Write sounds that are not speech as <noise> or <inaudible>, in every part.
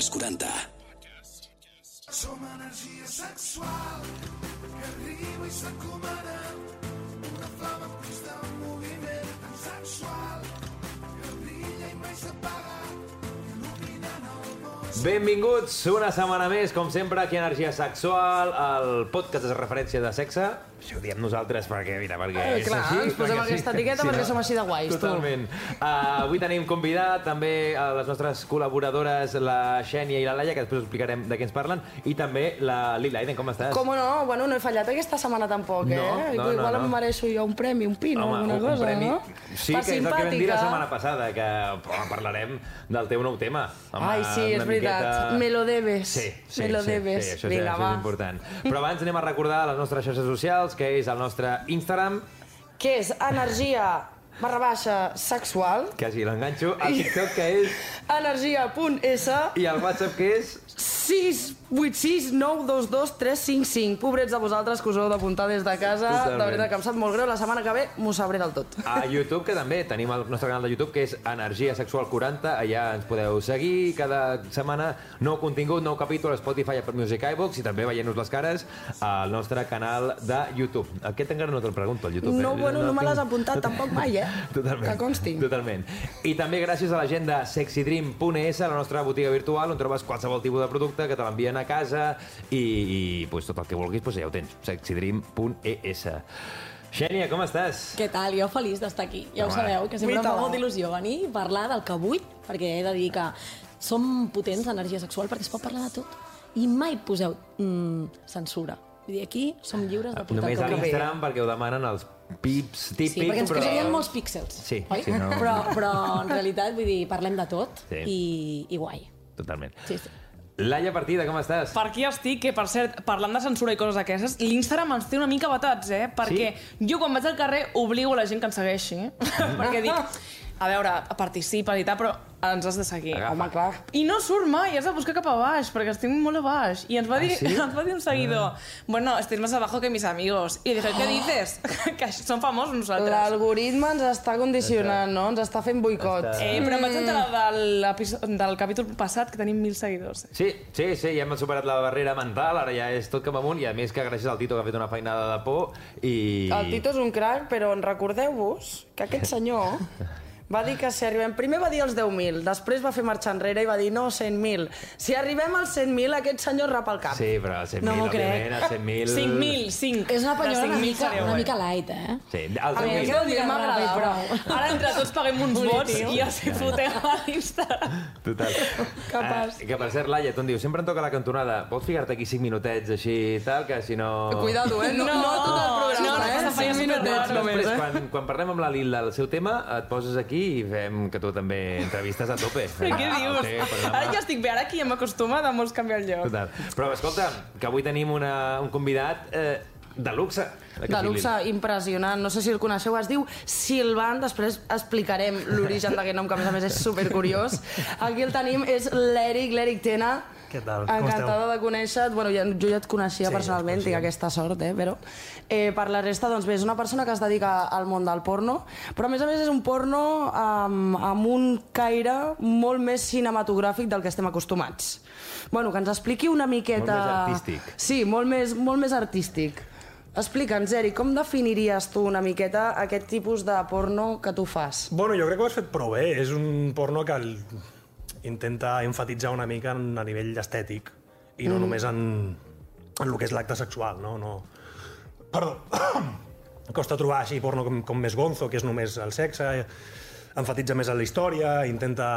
als 40. Som energia sexual que arriba i s'encomana una flama en moviment tan sexual que brilla i mai s'apaga. Benvinguts una setmana més, com sempre, aquí a Energia Sexual, el podcast de referència de sexe. Això ho diem nosaltres perquè, mira, perquè Eh, és clar, així. ens posem aquesta etiqueta perquè som així de guais, tu. Totalment. Uh, avui tenim convidat també a les nostres col·laboradores, la Xènia i la Laia, que després us explicarem de què ens parlen, i també la Lila. Aiden, com estàs? Com no? Bueno, no he fallat aquesta setmana tampoc, eh? No, no, Igual no, no. em mereixo jo un premi, un pin o alguna un, cosa, un premi... no? Sí, Per que és el que vam dir la simpàtica. setmana passada, que parlarem del teu nou tema. Home, Ai, sí, és una veritat. miqueta- Me lo debes. Sí, sí, Me lo sí, debes. Sí, això, Vinga, és, això va. és important. Però abans anem a recordar les nostres xarxes socials, que és el nostre Instagram, Què és? Energia barra baixa sexual. quasi l'enganxo, el TikTok, que és... <laughs> Energia.s I el WhatsApp, que és... 686 922 355. Pobrets de vosaltres que us heu d'apuntar des de casa. Totalment. De veritat que em sap molt greu. La setmana que ve m'ho sabré del tot. A YouTube, que també tenim el nostre canal de YouTube, que és Energia Sexual 40. Allà ens podeu seguir cada setmana. Nou contingut, nou capítol, a Spotify, Apple Music, iVoox, i també veient-nos les cares al nostre canal de YouTube. Aquest encara no te'l pregunto, al YouTube. No, eh? bueno, no me l'has apuntat tampoc mai, eh? <laughs> Totalment. Que consti. Totalment. I també gràcies a la gent de sexydream.es, la nostra botiga virtual, on trobes qualsevol tipus de producte que te l'envien a casa i, i pues, tot el que vulguis pues, ja ho tens, sexydream.es. Xènia, com estàs? Què tal? Jo feliç d'estar aquí. Ja ho Home. sabeu, que sempre em fa molta il·lusió venir i parlar del que vull, perquè he de dir que som potents d'energia sexual perquè es pot parlar de tot. I mai poseu mm, censura. Vull dir, aquí som lliures de portar Només a el que vulguem. l'Instagram perquè ho demanen els pips típics, Sí, perquè ens però... posarien molts píxels, Sí, oi? sí, no- però, però en realitat, vull dir, parlem de tot Sí. i, i guai. Totalment. Sí, sí. Laia Partida, com estàs? Per aquí estic, que per cert, parlant de censura i coses d'aquestes, l'Instagram ens té una mica batats, eh? Perquè jo quan vaig al carrer obligo la gent que ens segueixi, <laughs> perquè dic, <laughs> a veure, participes i tal, però ens has de seguir. Agafa. Home, clar. I no surt mai, has de buscar cap a baix, perquè estic molt a baix. I ens va, dir, sí? <laughs> ens va dir un seguidor, bueno, estés más abajo que mis amigos. I dije, ¿qué dices? <gasps> <laughs> que som famosos nosaltres. L'algoritme ens està condicionant, no? Ens està fent boicot. Està- Eh, però em vaig enterar del, del capítol passat que tenim 1.000 seguidors. Sí, sí, sí, ja hem superat la barrera mental, ara ja és tot cap amunt, i a més que gràcies al Tito que ha fet una feinada de por, i... El Tito és un crac, però en recordeu-vos que aquest senyor <laughs> va dir que si arribem... Primer va dir els 10.000, després va fer marxa enrere i va dir no, 100.000. Si arribem als 100.000, aquest senyor rapa el cap. Sí, però el 100.000, No òbviament, el 100.000... 5.000, 5. És una penyora una 5.000 mica, una guai. mica light, eh? Sí, el A mi 10.000. aquest dia m'agradava. Però... Ara entre tots paguem uns vots i ja s'hi fotem a l'Instagram. Total. Capaç. Eh, que per cert, Laia, tu em dius, sempre em toca la cantonada. Pots ficar-te aquí 5 minutets així i tal, que si no... Cuidado, eh? No, no, no tot el programa, no, no, eh? passa Cinc per minutets Després, només, eh? quan, quan parlem amb la Lila del seu tema, et poses aquí i fem que tu també entrevistes a tope. Però <laughs> què dius? Sí, programa- Ara ja estic bé, ara aquí ja m'acostuma de molts canviar el lloc. Total. Però escolta, que avui tenim una, un convidat eh, de luxe. De luxe impressionant, no sé si el coneixeu, es diu Silvan, després explicarem l'origen d'aquest nom, que a més a més és supercuriós. Aquí el tenim, és l'Eric, l'Eric Tena. Què tal? Com Encantada esteu? de conèixer-te. Bueno, ja, jo ja et coneixia Sí, personalment, tinc aquesta sort, eh, però... Eh, per la resta, doncs bé, és una persona que es dedica al món del porno, però a més a més és un porno amb, amb un caire molt més cinematogràfic del que estem acostumats. Bueno, que ens expliqui una miqueta... Molt més artístic. Sí, molt més, molt més artístic. Explica'ns, Eric, com definiries tu una miqueta aquest tipus de porno que tu fas? Bueno, jo crec que ho has fet prou bé. És un porno que el... intenta enfatitzar una mica en, a nivell estètic i no mm. només en, en el que és l'acte sexual, no? no... Perdó. <coughs> Costa trobar així porno com, com més gonzo, que és només el sexe, enfatitza més en la història, intenta...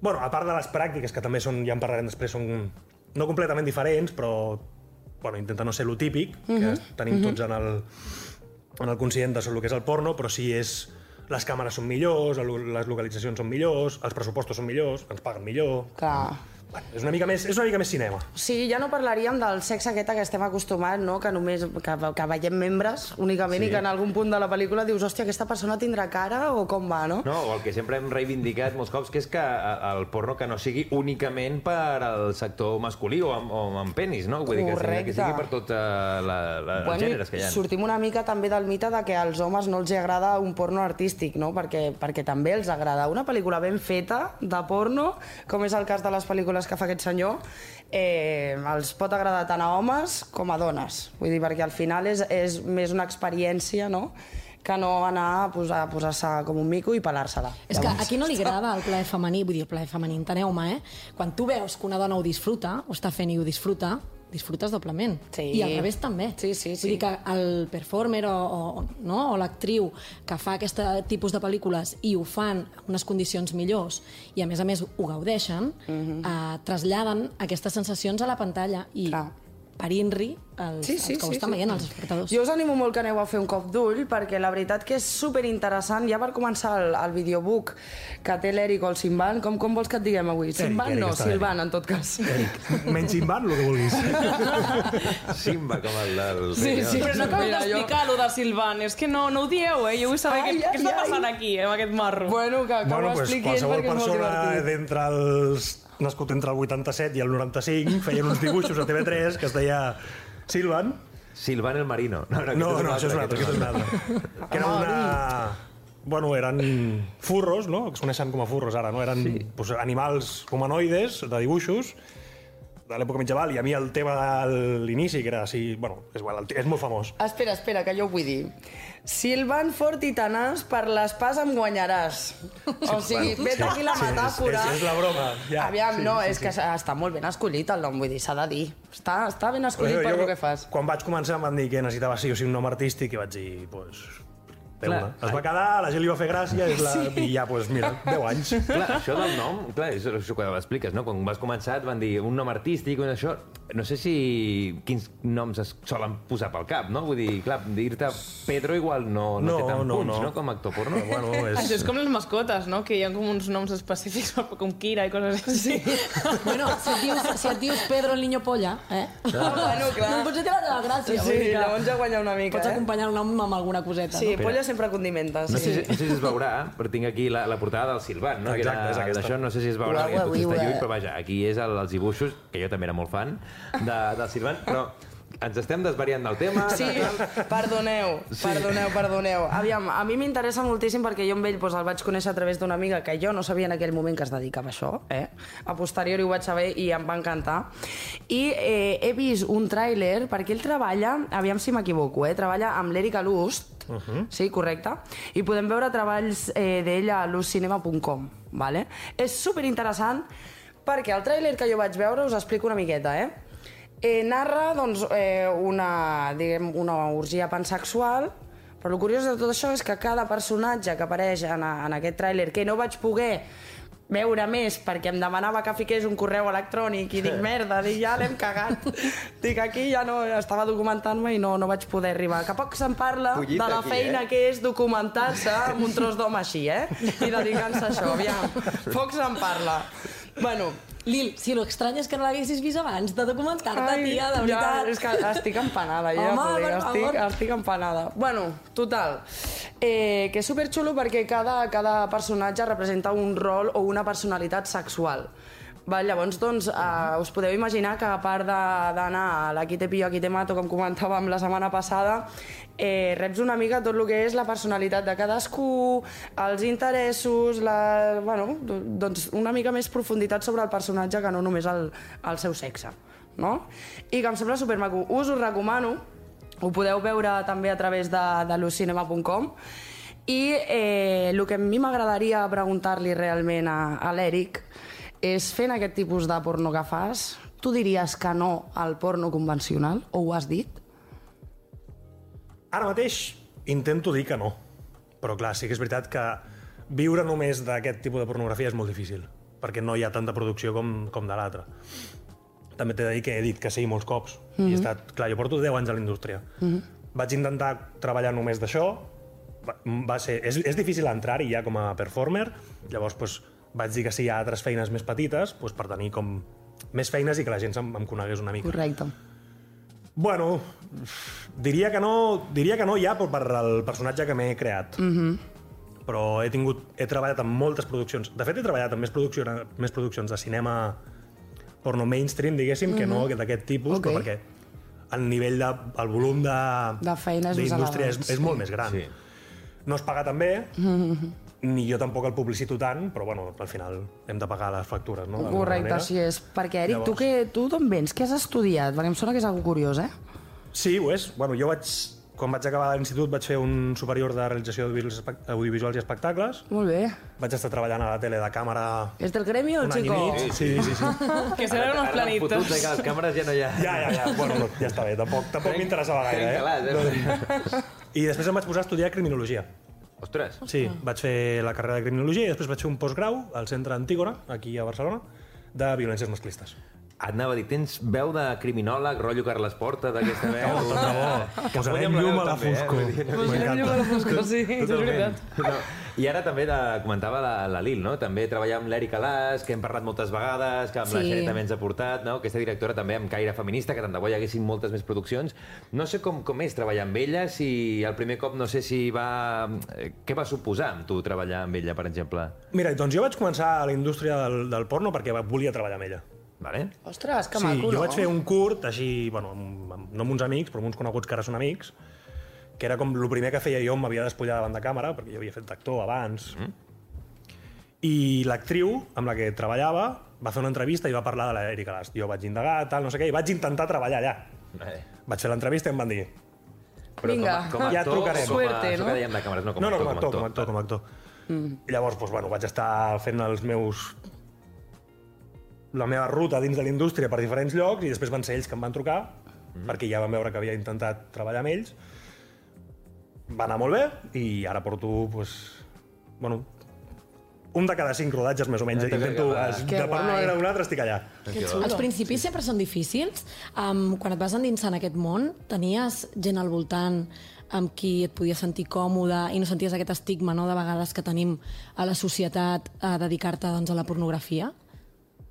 Bueno, a part de les pràctiques, que també són, ja en parlarem després, són no completament diferents, però bueno, intenta no ser lo típic, que tenim tots en el, en el conscient de el que és el porno, però sí és les càmeres són millors, les localitzacions són millors, els pressupostos són millors, ens paguen millor... Clar. Bueno, és una mica més, és una mica més cinema. Sí, ja no parlaríem del sexe aquest a què estem acostumats, no? que només que, que veiem membres únicament Sí. i que en algun punt de la pel·lícula dius hòstia, aquesta persona tindrà cara o com va, no? No, o el que sempre hem reivindicat molts cops, que és que eh, el porno que no sigui únicament per al sector masculí o amb, o amb penis, no? Vull dir que, sigui- que sigui per tots la, la, els gèneres que hi ha. sortim una mica també del mite de que als homes no els agrada un porno artístic, no? Perquè, perquè també els agrada una pel·lícula ben feta de porno, com és el cas de les pel·lícules pel·lícules que fa aquest senyor eh, els pot agradar tant a homes com a dones. Vull dir, perquè al final és, és més una experiència, no?, que no anar a posar- a posar-se com un mico i pelar-se-la. És que Llavors, a qui no li agrada el plaer femení, vull dir, el plaer femení, enteneu-me, eh? Quan tu veus que una dona ho disfruta, ho està fent i ho disfruta, disfrutes doblement. Sí. I al revés també. Sí, sí, sí. Vull dir que el performer o, o, no? o l'actriu que fa aquest tipus de pel·lícules i ho fan en unes condicions millors i a més a més ho gaudeixen, eh, traslladen aquestes sensacions a la pantalla i Mhm. Clar. parint-ri els, Sí, sí, els que ho sí, estan sí. veient, els espectadors. Jo us animo molt que aneu a fer un cop d'ull, perquè la veritat que és super interessant. Ja per començar el, el videobook que té l'Eric o el Simban, com, com vols que et diguem avui? Simban Eric, no. Silvan, en tot cas. Eric, menys Simban, el que vulguis. <laughs> Simba, com el del... Sí, sí. Però no jo- d'explicar lo de Silvan, és que no, no ho dieu, eh? Jo vull saber Ai, què, què ai, està ai. passant aquí, eh, amb aquest marro. Bueno, que, que bueno, ho pues, expliqui ell qualsevol perquè és molt persona divertit. d'entre els... nascut entre el 87 i el 95 feien uns dibuixos a TV3 que es deia Silvan. Silvan el Marino. No, no, No, no, això és un altre, aquest és un altre. Que era una... Bueno, eren furros, no? Que es coneixen com a furros ara, no? Eren sí. pues, animals humanoides de dibuixos de l'època medieval, i a mi el tema de l'inici, que era així... Bueno, és, igual, és molt famós. Espera, espera, que jo ho vull dir. Silvan fort i tenaç, per l'espàs em guanyaràs. O sigui, bueno, vet sí, aquí la sí, és- metàfora. és- és la broma, ja, Aviam, sí, no, sí, és sí. que està molt ben escollit el nom, vull dir, s'ha de dir. Està, està ben escollit per jo- el que fas. Quan vaig començar em van dir que necessitava sí o sí un nom artístic i vaig dir, pues, Déu Clar. Es va quedar, la gent li va fer gràcia i, la... sí. i ja, pues, mira, 10 anys. Clar, això del nom, clar, és això que expliques, no? Quan vas començar et van dir un nom artístic, un això... No sé si quins noms es solen posar pel cap, no? Vull dir, clar, dir-te Pedro igual no, no, No, té tant no, punts, no. no? Com a actor porno. Bueno, és... Això és com les mascotes, no? Que hi ha com uns noms específics, <laughs> com Kira i coses així. Sí. Bueno, si et dius, si et dius Pedro el niño polla, eh? Ah, bueno, clar. No, potser té la teva gràcia. vull Sí, dir que llavors ja guanya una mica, Pots eh? acompanyar el nom amb alguna coseta, Sí, no? polla sempre condimenta. No sé, Sí. si, no sé si es veurà, però tinc aquí la, la portada del Silvan, no? Exacte, que és aquesta. d'això, no sé si es veurà, perquè potser està lluny, però vaja, aquí és el, els dibuixos, que jo també era molt fan, de, del Silvan, però ens estem desvariant del tema. Sí, perdoneu, perdoneu, perdoneu. Aviam, a mi m'interessa moltíssim perquè jo amb ell doncs, el vaig conèixer a través d'una amiga que jo no sabia en aquell moment que es dedicava a això, eh? A posteriori ho vaig saber i em va encantar. I eh, he vist un tràiler perquè ell treballa, aviam si m'equivoco, eh? Treballa amb l'Erika Lust, Uh -huh. Sí, correcte. I podem veure treballs eh, d'ell a lustcinema.com. Vale? És super interessant perquè el tràiler que jo vaig veure us explico una miqueta, eh? Eh, narra doncs, eh, una, diguem, una orgia pansexual, però el curiós de tot això és que cada personatge que apareix en, a, en aquest tràiler, que no vaig poder veure més perquè em demanava que fiqués un correu electrònic i dic, merda, dic, ja l'hem cagat. <laughs> dic, aquí ja no estava documentant-me i no, no vaig poder arribar. Que poc se'n parla Collita de la aquí, feina eh? que és documentar-se amb un tros d'home així, eh? I <laughs> dedicar-se a això, aviam. <laughs> Poc se'n parla. Bueno, Lil, si lo estrany és que no l'haguessis vist abans de documentar-te, tia, de veritat. Ja, és que estic empanada, ja, Home, Home, per estic, favor. estic empanada. Bueno, total, eh, que és superxulo perquè cada, cada personatge representa un rol o una personalitat sexual. Va, llavors, doncs, eh, us podeu imaginar que a part d'anar a la qui te pillo, aquí te mato, com comentàvem la setmana passada, eh, reps una mica tot el que és la personalitat de cadascú, els interessos, la, bueno, do- doncs una mica més profunditat sobre el personatge que no només el, el seu sexe. No? I que em sembla supermaco. Us ho recomano, ho podeu veure també a través de, de lucinema.com i eh, el que a mi m'agradaria preguntar-li realment a, a l'Eric és fent aquest tipus de porno que fas, tu diries que no al porno convencional, o ho has dit? Ara mateix intento dir que no. Però clar, sí que és veritat que viure només d'aquest tipus de pornografia és molt difícil, perquè no hi ha tanta producció com, com de l'altra. També t'he de dir que he dit que sí molts cops. Mm -hmm. I he estat, clar, jo porto 10 anys a la indústria. Mm -hmm. Vaig intentar treballar només d'això, va, va ser, és, és difícil entrar-hi ja com a performer, llavors pues, vaig dir que sí a altres feines més petites pues, per tenir com més feines i que la gent em, em conegués una mica. Correcte. Bueno, diria que no, diria que no ja per, per el personatge que m'he creat. Mm -hmm. Però he tingut, he treballat en moltes produccions. De fet, he treballat en més, producció, més produccions de cinema porno mainstream, diguéssim, mm -hmm. que no d'aquest tipus, Ok. però perquè el nivell de, el volum de, De més d'indústria és, és molt més gran. Sí. No es paga tan bé, ni jo tampoc el publicito tant, però bueno, al final hem de pagar les factures, no? Correcte, així és. Perquè, Eric, tu, Llavors- que, tu d'on vens? Què has estudiat? Perquè em sona que és algo curiós, eh? Sí, ho és. Bueno, jo vaig, quan vaig acabar l'institut vaig fer un superior de realització audiovisuals i espectacles. Molt bé. Vaig estar treballant a la tele de càmera És del gremi o el chico? mig. Sí, sí, sí. <laughs> Que Ara fotuts de planitos. que les càmeres ja no hi ha... Ja, ja, ja. Bueno, no, ja està bé. Tampoc, tampoc m'interessava gaire, eh? eh? <laughs> I després em vaig posar a estudiar criminologia. Ostres, Sí, vaig fer la carrera de criminologia i després vaig fer un postgrau al centre Antígona, aquí a Barcelona, de violències masclistes. Et anava a dir, tens veu de criminòleg, rotllo Carles Porta, d'aquesta veu... Oh, tant de bo. Posarem la llum a la eh? foscor. Vull dir, no- M'encanta. Sí, Totalment. No. I ara també de, comentava la, la Lil, no? també treballar amb l'Èrica Las, que hem parlat moltes vegades, que amb la Sí. Xènia també ens ha portat, no? aquesta directora també amb caire feminista, que tant de bo hi haguessin moltes més produccions. No sé com, com és treballar amb ella, si el primer cop no sé si va... eh, Què va suposar amb tu treballar amb ella, per exemple? Mira, doncs jo vaig començar a la indústria del, del porno perquè volia treballar amb ella. Vale? Ostres, que sí, maco, jo no? vaig fer un curt, així, bueno, amb, amb, no amb uns amics, però amb uns coneguts que ara són amics, que era com el primer que feia jo, m'havia despullat davant de càmera, perquè jo havia fet d'actor abans. Mm. I l'actriu amb la que treballava va fer una entrevista i va parlar de l'Erika Last. Jo vaig indagar, tal, no sé què, i vaig intentar treballar allà. Vale. Vaig fer l'entrevista i em van dir... Però Vinga. com a, com a Ja actor, trucarem. o com a, Suerte, això no? que dèiem de càmeres, no com no, a no, actor, com a actor, com a actor, com a actor. Mm. I llavors, doncs, bueno, vaig estar fent els meus la meva ruta dins de la indústria per diferents llocs i després van ser ells que em van trucar mm. perquè ja van veure que havia intentat treballar amb ells va anar molt bé i ara porto pues, bueno, un de cada cinc rodatges més o menys t'has intento, acabat. es, Que de una guai. manera o una altra estic allà Els principis sempre són difícils. Um, quan et vas endinsar en aquest món, tenies gent al voltant amb qui et podies sentir còmode i no senties aquest estigma no, de vegades que tenim a la societat a dedicar-te doncs, a la pornografia?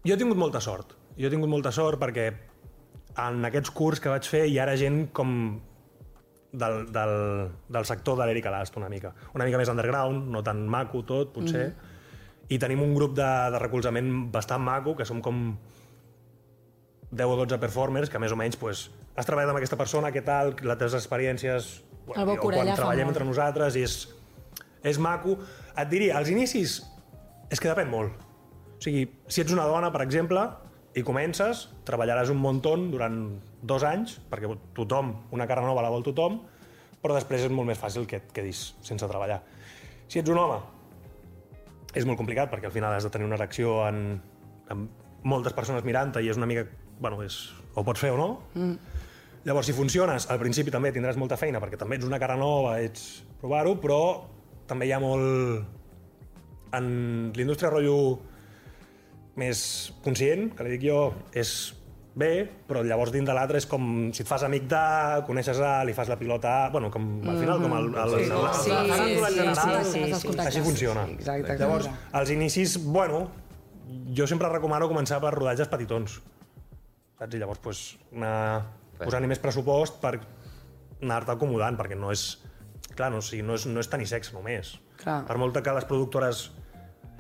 Jo he tingut molta sort. Jo he tingut molta sort perquè en aquests curs que vaig fer hi ara gent com del, del, del sector de l'Erika Last una mica. Una mica més underground, no tan maco tot, potser. Mm. I tenim un grup de, de recolzament bastant maco, que som com 10 o 12 performers, que més o menys pues, has treballat amb aquesta persona, què tal, les teves experiències... El bo o quan treballem molt. entre nosaltres i és, és maco. Et diria, als inicis és que depèn molt. O sigui, si ets una dona, per exemple, i comences, treballaràs un muntó durant dos anys, perquè tothom, una cara nova la vol tothom, però després és molt més fàcil que et quedis sense treballar. Si ets un home, és molt complicat, perquè al final has de tenir una erecció en, amb moltes persones mirant-te i és una mica... Bueno, és, ho pots fer o no. Mm. Llavors, si funciones, al principi també tindràs molta feina, perquè també ets una cara nova, ets provar-ho, però també hi ha molt... En l'indústria rotllo més conscient, que li dic jo, és bé, però llavors dins de l'altre és com si et fas amic de, coneixes a, li fas la pilota a, bueno, com, al final com el, el, el, la Sí, en sí, general, sí, sí, sí, sí. així funciona. Sí, exacte, Llavors, exacte. als inicis, bueno, jo sempre recomano començar per rodatges petitons. Saps? I llavors, pues, anar posant-hi més pressupost per anar-te acomodant, perquè no és... Clar, no, o sigui, no, és, no és tenir sexe només. Clar. Per molt que les productores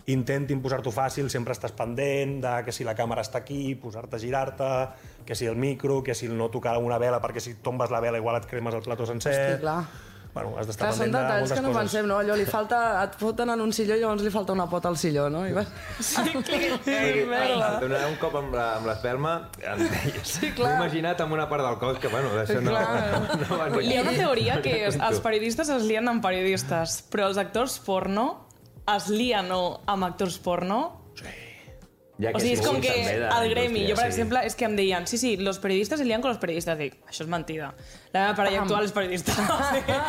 intentin posar-t'ho fàcil, sempre estàs pendent de que si la càmera està aquí, posar-te a girar-te, que si el micro, que si no tocar una vela, perquè si tombes la vela igual et cremes el plató sencer... Hosti, clar. Bueno, has d'estar pendent de detalls moltes que no coses. pensem, no? Allò li falta... Et foten en un silló i llavors li falta una pota al silló, no? I vas... Sí, merda. Donar un cop amb la- amb l'esperma, sí, clar. m'he imaginat amb una part del cos que, bueno, d'això no, Clar. <laughs> no va Hi ha una teoria que <laughs> és, els periodistes es lien amb periodistes, però els actors porno es lien o amb actors porno Ja O sigui, és com que al gremi, jo, per sí. exemple, és que em deien sí, sí, los periodistas se lían con los periodistas. Dic, això és mentida. La meva parella actual és periodista.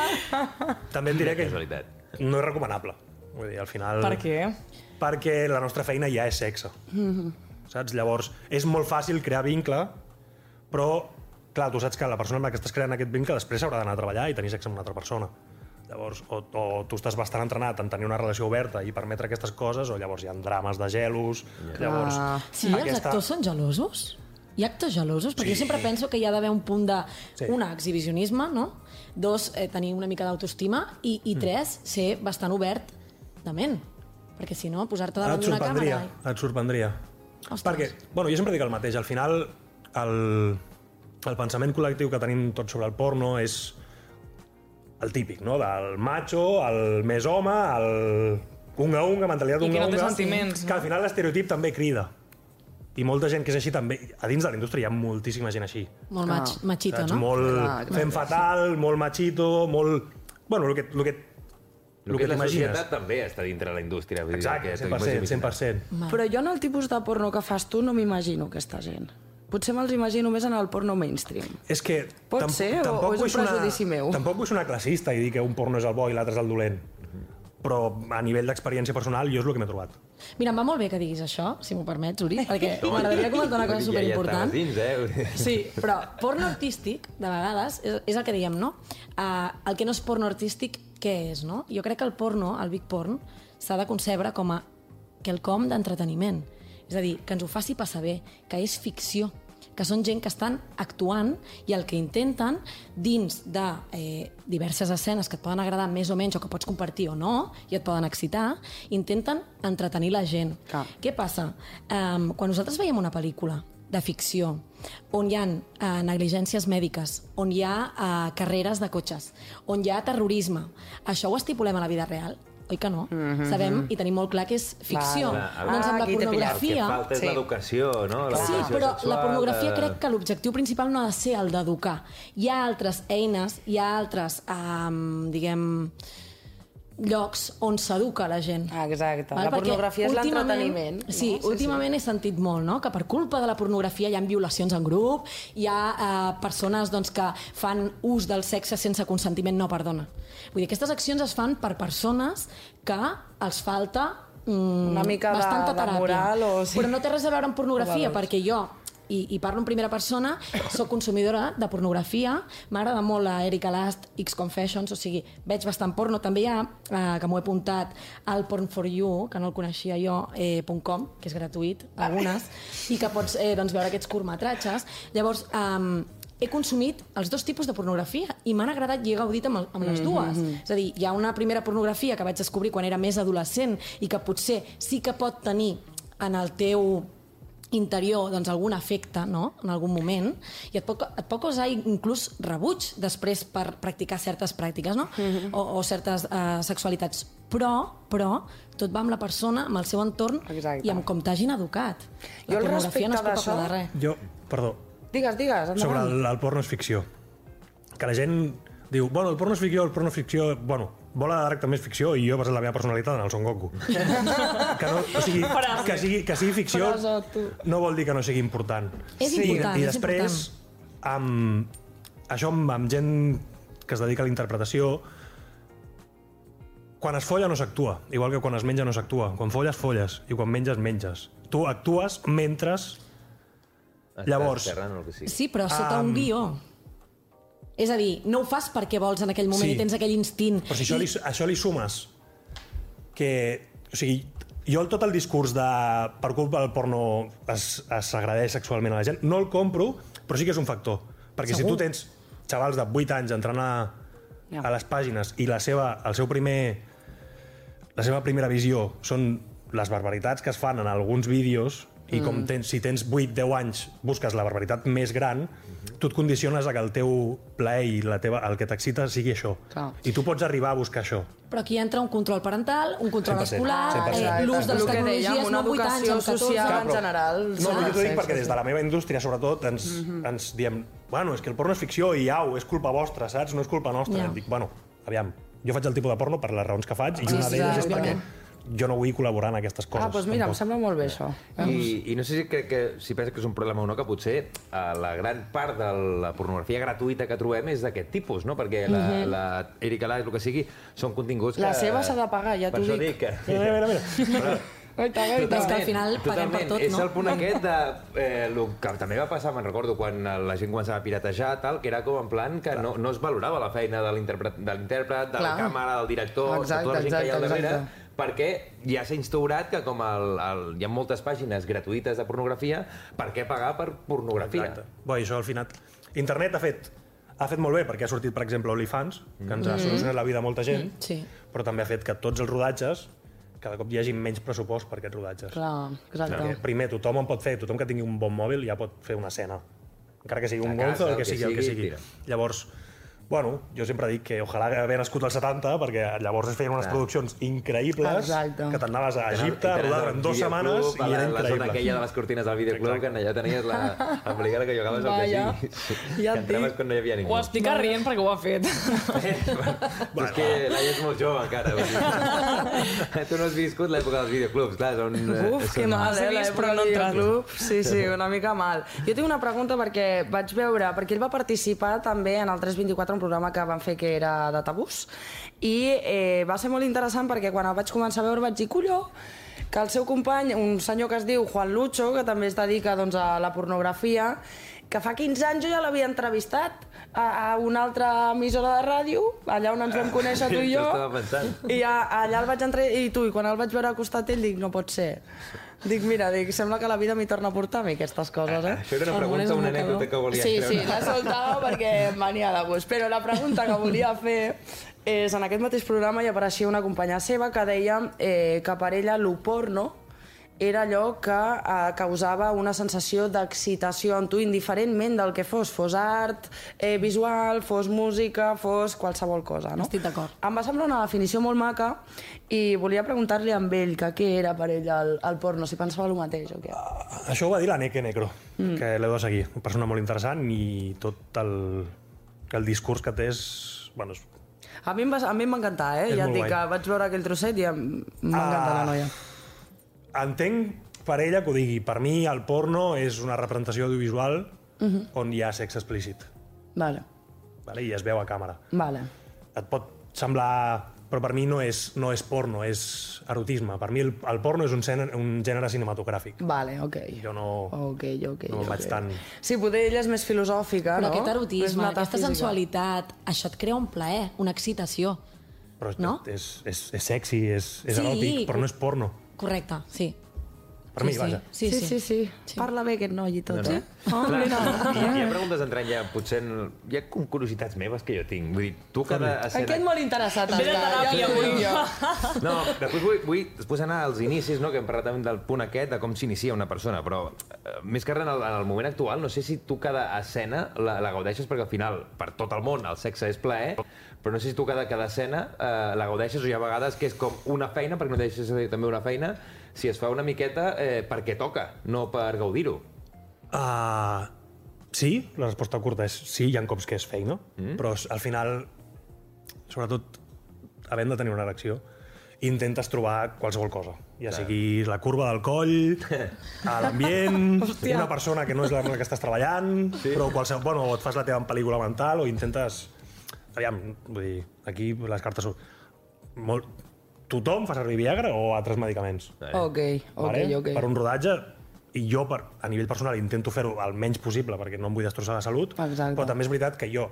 <laughs> També et diré que És veritat. no és recomanable. Vull dir, al final... per què? Perquè la nostra feina ja és sexe. Saps? Llavors, és molt fàcil crear vincle, però, clar, tu saps que la persona amb la que estàs creant aquest vincle després haurà d'anar a treballar i tenir sexe amb una altra persona. Llavors, o, o tu estàs bastant entrenat en tenir una relació oberta i permetre aquestes coses, o llavors hi ha drames de gelos, llavors... Ah. Sí, els actors són gelosos? Hi ha actors gelosos? Perquè jo sempre penso que hi ha d'haver un punt de... Sí. Una, exhibicionisme, no? Dos, eh, tenir una mica d'autoestima. I, I tres, ser bastant obert de ment. Perquè si no, posar-te davant d'una càmera... et sorprendria. Ostres. Perquè, bueno, jo sempre dic el mateix, al final el, el pensament col·lectiu que tenim tots sobre el porno és el típic, no? Del macho, el més home, el unga-unga, mentalitat I que no té sentiments, que al final l'estereotip també crida. I molta gent que és així també, a dins de la indústria hi ha moltíssima gent així. Molt mach, machito, Saps? no? Molt Clar, clar, fem fatal, molt machito, molt... Bueno, el que, el que, El que que la societat també està dintre de la indústria. Vull dir, Exacte, que tu 100%, imagines- 100%. Però jo en el tipus de porno que fas tu no m'imagino aquesta gent. Potser me'ls imagino més en el porno mainstream. És que... Pot tamp- ser, o- tampoc o és un prejudici meu? Tampoc vull sonar classista i dir que un porno és el bo i l'altre és el dolent. Però a nivell d'experiència personal, jo és el que m'he trobat. Mira, em va molt bé que diguis això, si m'ho permets, Uri, <laughs> perquè m'agradaria comentar una cosa <laughs> Ja- superimportant. Ja estaves dins, eh? Sí, però porno artístic, de vegades, és, és el que diem, no? Uh, el que no és porno artístic, què és, no? Jo crec que el porno, el big porn, s'ha de concebre com a quelcom d'entreteniment. És a dir, que ens ho faci passar bé, que és ficció, que són gent que estan actuant i el que intenten dins de eh, diverses escenes que et poden agradar més o menys o que pots compartir o no i et poden excitar, intenten entretenir la gent. Clar. Què passa? Um, quan nosaltres veiem una pel·lícula de ficció on hi ha uh, negligències mèdiques, on hi ha uh, carreres de cotxes, on hi ha terrorisme, això ho estipulem a la vida real? Oi que no? Sabem i tenim molt clar que és ficció. Vale. Clar, doncs amb Ah, la pillat. El que pornografia... falta és Sí. l'educació, no? Sí, però sexual, la pornografia de- crec que l'objectiu principal no ha de ser el d'educar. Hi ha altres eines, hi ha altres, um, diguem, llocs on s'educa la gent. Exacte. Val? La Perquè pornografia és l'entreteniment. no? Sí, últimament he sentit molt, no?, que per culpa de la pornografia hi ha violacions en grup, hi ha eh, persones doncs, que fan ús del sexe sense consentiment. No, perdona. Vull dir, aquestes accions es fan per persones que els falta mm, Una mica de- bastanta de teràpia. moral o sí. Però no té res a veure amb pornografia, valors. perquè jo i, i parlo en primera persona, sóc consumidora de pornografia, m'agrada molt la Erika Last, X Confessions, o sigui, veig bastant porno. També hi ha, eh, que m'ho he apuntat, al Porn for You, que no el coneixia jo, eh, .com, que és gratuït, algunes, i que pots eh, doncs, veure aquests curtmetratges. Llavors, eh, he consumit els dos tipus de pornografia i m'han agradat i he gaudit amb, el, amb les dues. És a dir, hi ha una primera pornografia que vaig descobrir quan era més adolescent i que potser sí que pot tenir en el teu interior doncs, algun efecte no? en algun moment i et pot, et pot causar inclús rebuig després per practicar certes pràctiques no? o, o certes uh, sexualitats però, però tot va amb la persona, amb el seu entorn Exacte. i amb com t'hagin educat la Jo pornografia no respecte culpable d'això- de res Jo, perdó, Digues, digues, endavant. sobre el, el porno és ficció. Que la gent diu, bueno, el porno és ficció, el porno és ficció... Bueno, Bola de Drac també és ficció i jo he basat la meva personalitat en el Son Goku. que, no, o sigui, que, sigui, que sigui ficció no vol dir que no sigui important. És I, important, I és després, amb, això amb, amb gent que es dedica a la interpretació, quan es folla no s'actua, igual que quan es menja no s'actua. Quan folles, folles, i quan menges, menges. Tu actues mentre... Estàs Llavors- xerrant o el que sigui. Sí, però sota un guió. És a dir, no ho fas perquè vols en aquell moment Sí. i tens aquell instint. Però si això li, això li sumes que... O sigui, jo el- tot el discurs de per culpa del porno es, es sexualment a la gent, no el compro, però sí que és un factor. Perquè Segur. si tu tens xavals de 8 anys entrant a, Ja. a les pàgines i la seva, el seu primer, la seva primera visió són les barbaritats que es fan en alguns vídeos i com tens, si tens 8-10 anys busques la barbaritat més gran, tu et condiciones a que el teu plaer i la teva, el que t'excita sigui això. Clar. I tu pots arribar a buscar això. Però aquí entra un control parental, un control 100%, escolar, 100%. eh, l'ús de les tecnologies, una no 8 anys, educació amb 14... social Clar, en però- general. No, de jo t'ho dic fer, perquè sí, des de la meva indústria, sobretot, ens, ens diem bueno, és que el porno és ficció i au, és culpa vostra, saps? No és culpa nostra. Ja. Dic, bueno, aviam, jo faig el tipus de porno per les raons que faig i Sí, una sí, d'elles és sí, perquè. Jo no vull col·laborar en aquestes coses. Ah, doncs mira, em tampoc. sembla molt bé això. I, I no sé si crec que, si penses que és un problema o no, que potser eh, la gran part de la pornografia gratuïta que trobem és d'aquest tipus, no? Perquè la, la Erika Last, el que sigui, són continguts que... La seva s'ha de pagar, ja t'ho dic. dic que... Mira, mira, mira. Però, Goita, És que al final paguem per tot, és no? el punt aquest de... Eh, lo que també va passar, me'n recordo, quan la gent començava a piratejar, tal, que era com en plan que no, no es valorava la feina de l'intèrpret, de, de la càmera, del director, Exacte, de tota la gent que hi ha al exacte, darrere, exacte. Perquè ja s'ha instaurat que com el, el, hi ha moltes pàgines gratuïtes de pornografia, per què pagar per pornografia? Exacte. Bé, això al final... Internet ha fet, ha fet molt bé perquè ha sortit, per exemple, OnlyFans, que ens ha solucionat la vida a molta gent, Sí. però també ha fet que tots els rodatges cada cop hi hagi menys pressupost per aquests rodatges. Clar, exacte. Perquè, primer, tothom en pot fer, tothom que tingui un bon mòbil ja pot fer una escena. Encara que sigui un gonzo, el el que sigui, el que sigui, sigui. tira. Llavors, Bueno, jo sempre dic que ojalà haver nascut als 70, perquè llavors es feien unes Clar. produccions increïbles, Exacte. que t'anaves a Egipte, a rodar en dues setmanes i la, era La zona increïble. aquella de les cortines del videoclub, Exacte. que allà tenies la <laughs> embolicara que jugaves al Vaya. casí. Ja que entraves quan no hi havia ningú. Ho explica rient perquè ho ha fet. <laughs> Bueno, és que Laia és molt jove encara. <laughs> Tu no has viscut l'època dels videoclubs, clar, són... eh, Uf, que mal, Has eh, vist, l'època però no del videoclub. Sí, sí, una mica mal. Jo tinc una pregunta perquè vaig veure, perquè ell va participar també en el 324, un programa que van fer que era de tabús, i eh, va ser molt interessant perquè quan el vaig començar a veure vaig dir, colló, que el seu company, un senyor que es diu Juan Lucho, que també es dedica doncs, a la pornografia, que fa 15 anys jo ja l'havia entrevistat a, a una altra emissora de ràdio, allà on ens vam conèixer tu i <laughs> jo. I a, allà el vaig entrar i tu, i quan el vaig veure al costat ell, dic, no pot ser. Dic, mira, dic, sembla que la vida m'hi torna a portar a mi aquestes coses, eh? Això era una El pregunta, un una anècdota que volia Sí, sí, treure. l'ha soltat perquè em venia de gust. Però la pregunta que volia fer és, en aquest mateix programa hi apareixia una companya seva que deia eh, que per ella lo porno era allò que eh, causava una sensació d'excitació en tu, indiferentment del que fos, fos art, eh, visual, fos música, fos qualsevol cosa, no? Estic d'acord. Em va semblar una definició molt maca i volia preguntar-li amb ell que què era per ell el, el porno, si pensava el mateix o què. Això ho va dir la Neke Necro, mm. que l'heu de seguir. Una persona molt interessant i tot el, el discurs que té és... Bueno, és A mi em va, a mi em va encantar, eh? És Ja et dic guai. que vaig veure aquell trosset i encantar Ah. la noia. Entenc per ella que ho digui. Per mi el porno és una representació audiovisual on hi ha sexe explícit. Vale, Vale? I es veu a càmera. vale. Et pot semblar... Però per mi no és, no és porno, és erotisme. Per mi el, el porno és un, gènere, un gènere cinematogràfic. Vale, ok. Jo no... Ok, ok. No ok. vaig tant- Sí, potser ella és més filosòfica, Però no? aquest És erotisme, aquesta sensualitat, això et crea un plaer, una excitació. Però No? és, és, és sexy, és, és Sí. eròtic, però no és porno. Correcte, sí. Per mi, sí, vaja. Sí, Sí, sí. sí, sí. Parla bé aquest noi i tot, No, no. eh? Oh, Clar, mira. hi, hi ha preguntes entrant ja, potser... en- Hi ha com curiositats meves que jo tinc. Vull dir, tu cada escena... Aquest molt interessat. Ve de teràpia, avui. jo. <laughs> No, després vull, vull després anar als inicis, no? que hem parlat també del punt aquest, de com s'inicia una persona, però eh, més que res en el, en el moment actual, no sé si tu cada escena la, la gaudeixes, perquè al final, per tot el món, el sexe és plaer, però no sé si tu cada, cada escena eh, la gaudeixes o hi ha vegades que és com una feina, perquè no deixes de dir també una feina, si es fa una miqueta eh, perquè toca, no per gaudir-ho. Uh, sí, la resposta curta és sí, hi ha cops que és feina, mm. però al final, sobretot, havent de tenir una erecció, intentes trobar qualsevol cosa. Ja sigui la curva del coll, <laughs> a l'ambient, una persona que no és la que estàs treballant, sí. però qualsevol, bueno, o et fas la teva pel·lícula mental o intentes... Aviam, vull dir, aquí les cartes són... Molt... Tothom fa servir Viagra o altres medicaments? Ok, ok, ok. Per un rodatge, i jo per, a nivell personal intento fer-ho el menys possible perquè no em vull destrossar la salut, Exacte. però també és veritat que jo,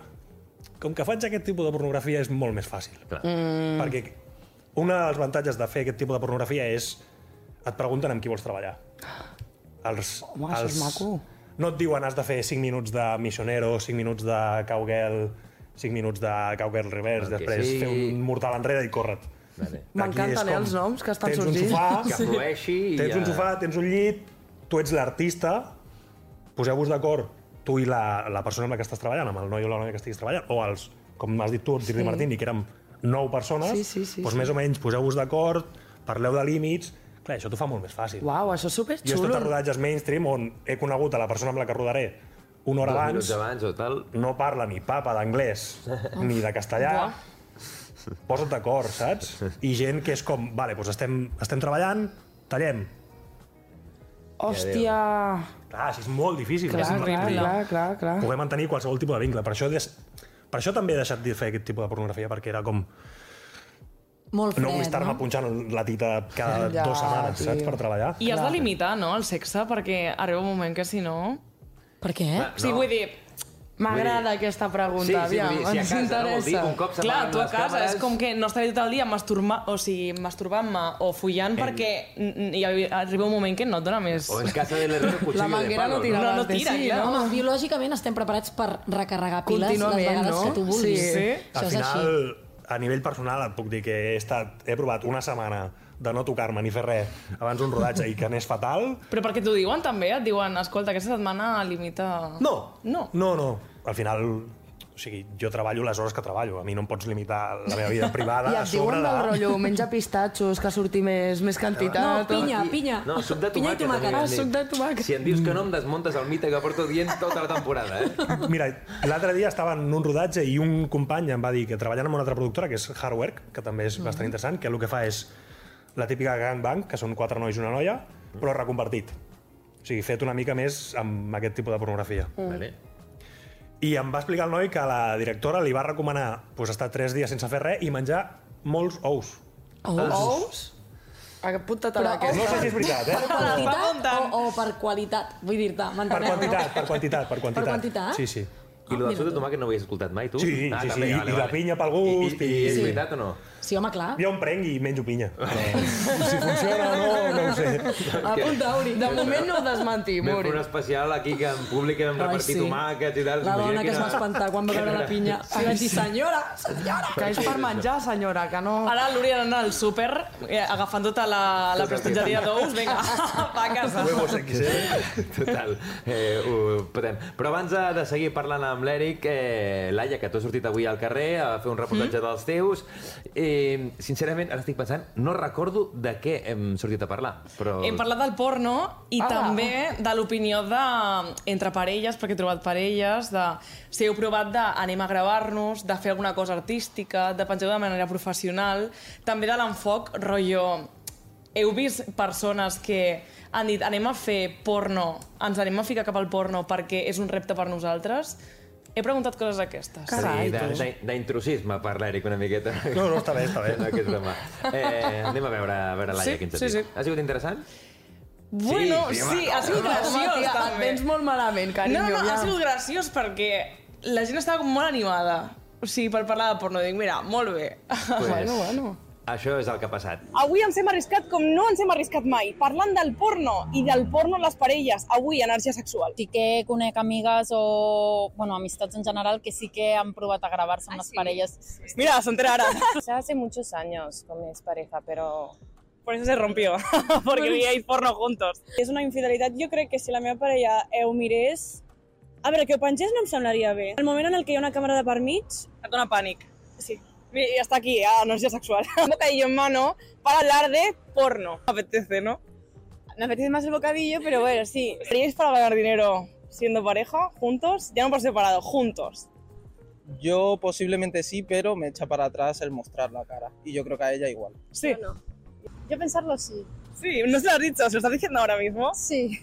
com que faig aquest tipus de pornografia és molt més fàcil. Mm. Perquè un dels avantatges de fer aquest tipus de pornografia és et pregunten amb qui vols treballar. Els, Home, això és maco. No et diuen has de fer 5 minuts de missionero, 5 minuts de cowgirl, 5 minuts de cowgirl reverse, El després sigui. fer un mortal enrere i córrer. Vale. M'encanten, eh, com, els noms que estan tens sorgint. un sofà, Que flueixi i tens ja... un sofà, tens un llit, tu ets l'artista, poseu-vos d'acord, tu i la, la persona amb la que estàs treballant, amb el noi o la noia que estiguis treballant, o els, com has dit tu, el Tirri Sí. Martini, que érem nou persones, Sí, sí, sí, doncs sí. més o menys poseu-vos d'acord, parleu de límits, clar, això t'ho fa molt més fàcil. Uau, això és Jo he superxulo. estat a rodatges mainstream on he conegut a la persona amb la que rodaré una hora abans, abans o tal. no parla ni papa d'anglès <laughs> ni de castellà, posa't d'acord, saps? I gent que és com, vale, doncs estem, estem treballant, tallem. Hòstia... Clar, així és molt difícil. Clar, és clar, horrible. clar, clar, clar. Poder mantenir qualsevol tipus de vincle. Per això, des... per això també he deixat de fer aquest tipus de pornografia, perquè era com... Molt No vull fred, estar-me no? punxant la tita cada <laughs> Ja, dues setmanes, tio. saps, per treballar. I has Clar. de limitar, no, el sexe, perquè arriba un moment que si no... Per què? Ah, O sigui, No. vull dir, M'agrada aquesta pregunta, Sí, sí, aviam, dir, si a ens casa, no, vol dir, interessa. un cop clar, tu a casa càmeres... és com que no estaré tot el dia masturba, o sigui, masturbant-me o follant perquè n- hi arriba un moment que no et dona més... O en casa de l'herrero <laughs> cuchillo La manguera de palo, no tira No, no de tira, sí, clar. no? Home, biològicament estem preparats per recarregar piles les Contínuament, vegades no? que tu vulguis. Sí. Sí. Això Al és final, així. a nivell personal, et puc dir que he, estat, he provat una setmana de no tocar-me ni fer res abans d'un rodatge i que anés fatal. Però perquè t'ho diuen també, et diuen, escolta, aquesta setmana limita... No. No. No, no. Al final, O sigui, jo treballo les hores que treballo. A mi no em pots limitar la meva vida privada <laughs> I a et sobre diuen de... del rotllo, menja pistatxos, que surti més, més No, quantitat... pinya, pinya. No, suc de Pinya i tomàquet. tomàquet. Ah, suc de tomàquet. Si em dius que no, em desmuntes el mite que porto dient tota la temporada, eh? <laughs> Mira, l'altre dia estava en un rodatge i un company em va dir que treballant en una altra productora, que és Hardwork, que també és bastant interessant, que el que fa és la típica gangbang, que són quatre nois i una noia, però reconvertit. O sigui, fet una mica més amb aquest tipus de pornografia. Vale. I em va explicar el noi que la directora li va recomanar pues, estar tres dies sense fer res i menjar molts ous. Ous? Apunta't a Però aquesta. No sé si és veritat, eh? Quantitat o, o per qualitat? Vull dir-te, Per m'entenem, quantitat, per quantitat, per quantitat. quantitat? Sí, sí. I el del suc de tomàquet no ho havies escoltat mai, tu? Sí, sí, sí, i- i la pinya pel I, gust, i, i, i- és Sí. veritat o no? Sí, home, clar. Jo em prenc i menjo pinya. Però si funciona o no, no ho sé. <laughs> Apunta, Auri. De moment no ho desmenti, Vam fer un especial aquí que en públic vam Ai, repartir sí. tomàquets i tal. La dona que es va espantar quan va veure la pinya. I vaig dir, senyora, senyora. Que és per menjar, senyora, que no... Ara l'Uri anant al súper, eh, agafant tota la, la prestatgeria d'ous, vinga, <laughs> va a casa. Huevos XL. Total, eh, ho podem. Però abans de, seguir parlant amb l'Eric, eh, Laia, que tu has sortit avui al carrer a fer un reportatge dels teus, eh, sincerament, ara estic pensant, no recordo de què hem sortit a parlar, però... Hem parlat del porno i Ah. també de l'opinió de entre parelles, perquè he trobat parelles, de si heu provat de anem a gravar-nos, de fer alguna cosa artística, de penjar de manera professional, també de l'enfoc, rotllo... Heu vist persones que han dit anem a fer porno, ens anem a ficar cap al porno perquè és un repte per nosaltres? He preguntat coses d'aquestes. Carai, sí, d'intrusisme per l'Eric una miqueta. No, no, està bé, està bé. <laughs> No, que és broma. Eh, anem a veure, a veure Laia, Sí, quin sí, sentit. sí. Ha sigut interessant? Bueno, Sí, sí, sí, ha sigut graciós, tia, et també. vens molt malament, carinyo. No, no, ha ja. sigut graciós perquè la gent estava com molt animada. O sigui, per parlar de porno, dic, mira, molt bé. Pues, Bueno, bueno. Això és el que ha passat. Avui ens hem arriscat com no ens hem arriscat mai, parlant del porno i del porno en les parelles. Avui, energia sexual. Sí que conec amigues o bueno, amistats en general que sí que han provat a grabarse en las parellas. Mira, se entera ahora. Ya <laughs> hace muchos años con mi expareja, pero Por eso se rompió, <laughs> porque veíais porno juntos. És una infidelitat. Jo crec que si la meva parella ho mirés... A veure, que ho pengés no em semblaria bé. El moment en el que hi ha una càmera de per mig... Et dona pànic. Sí. Y hasta aquí, a energía sexual. <laughs> Un bocadillo en mano para hablar de porno. Me apetece, ¿no? Me apetece más el bocadillo, pero bueno, sí. ¿Seríais para ganar dinero siendo pareja, juntos? Ya no por separado, juntos. Yo posiblemente sí, pero me echa para atrás el mostrar la cara. Y yo creo que a ella igual. Sí. yo pensarlo sí. Sí, no se lo has dicho, se lo estás diciendo ahora mismo. Sí.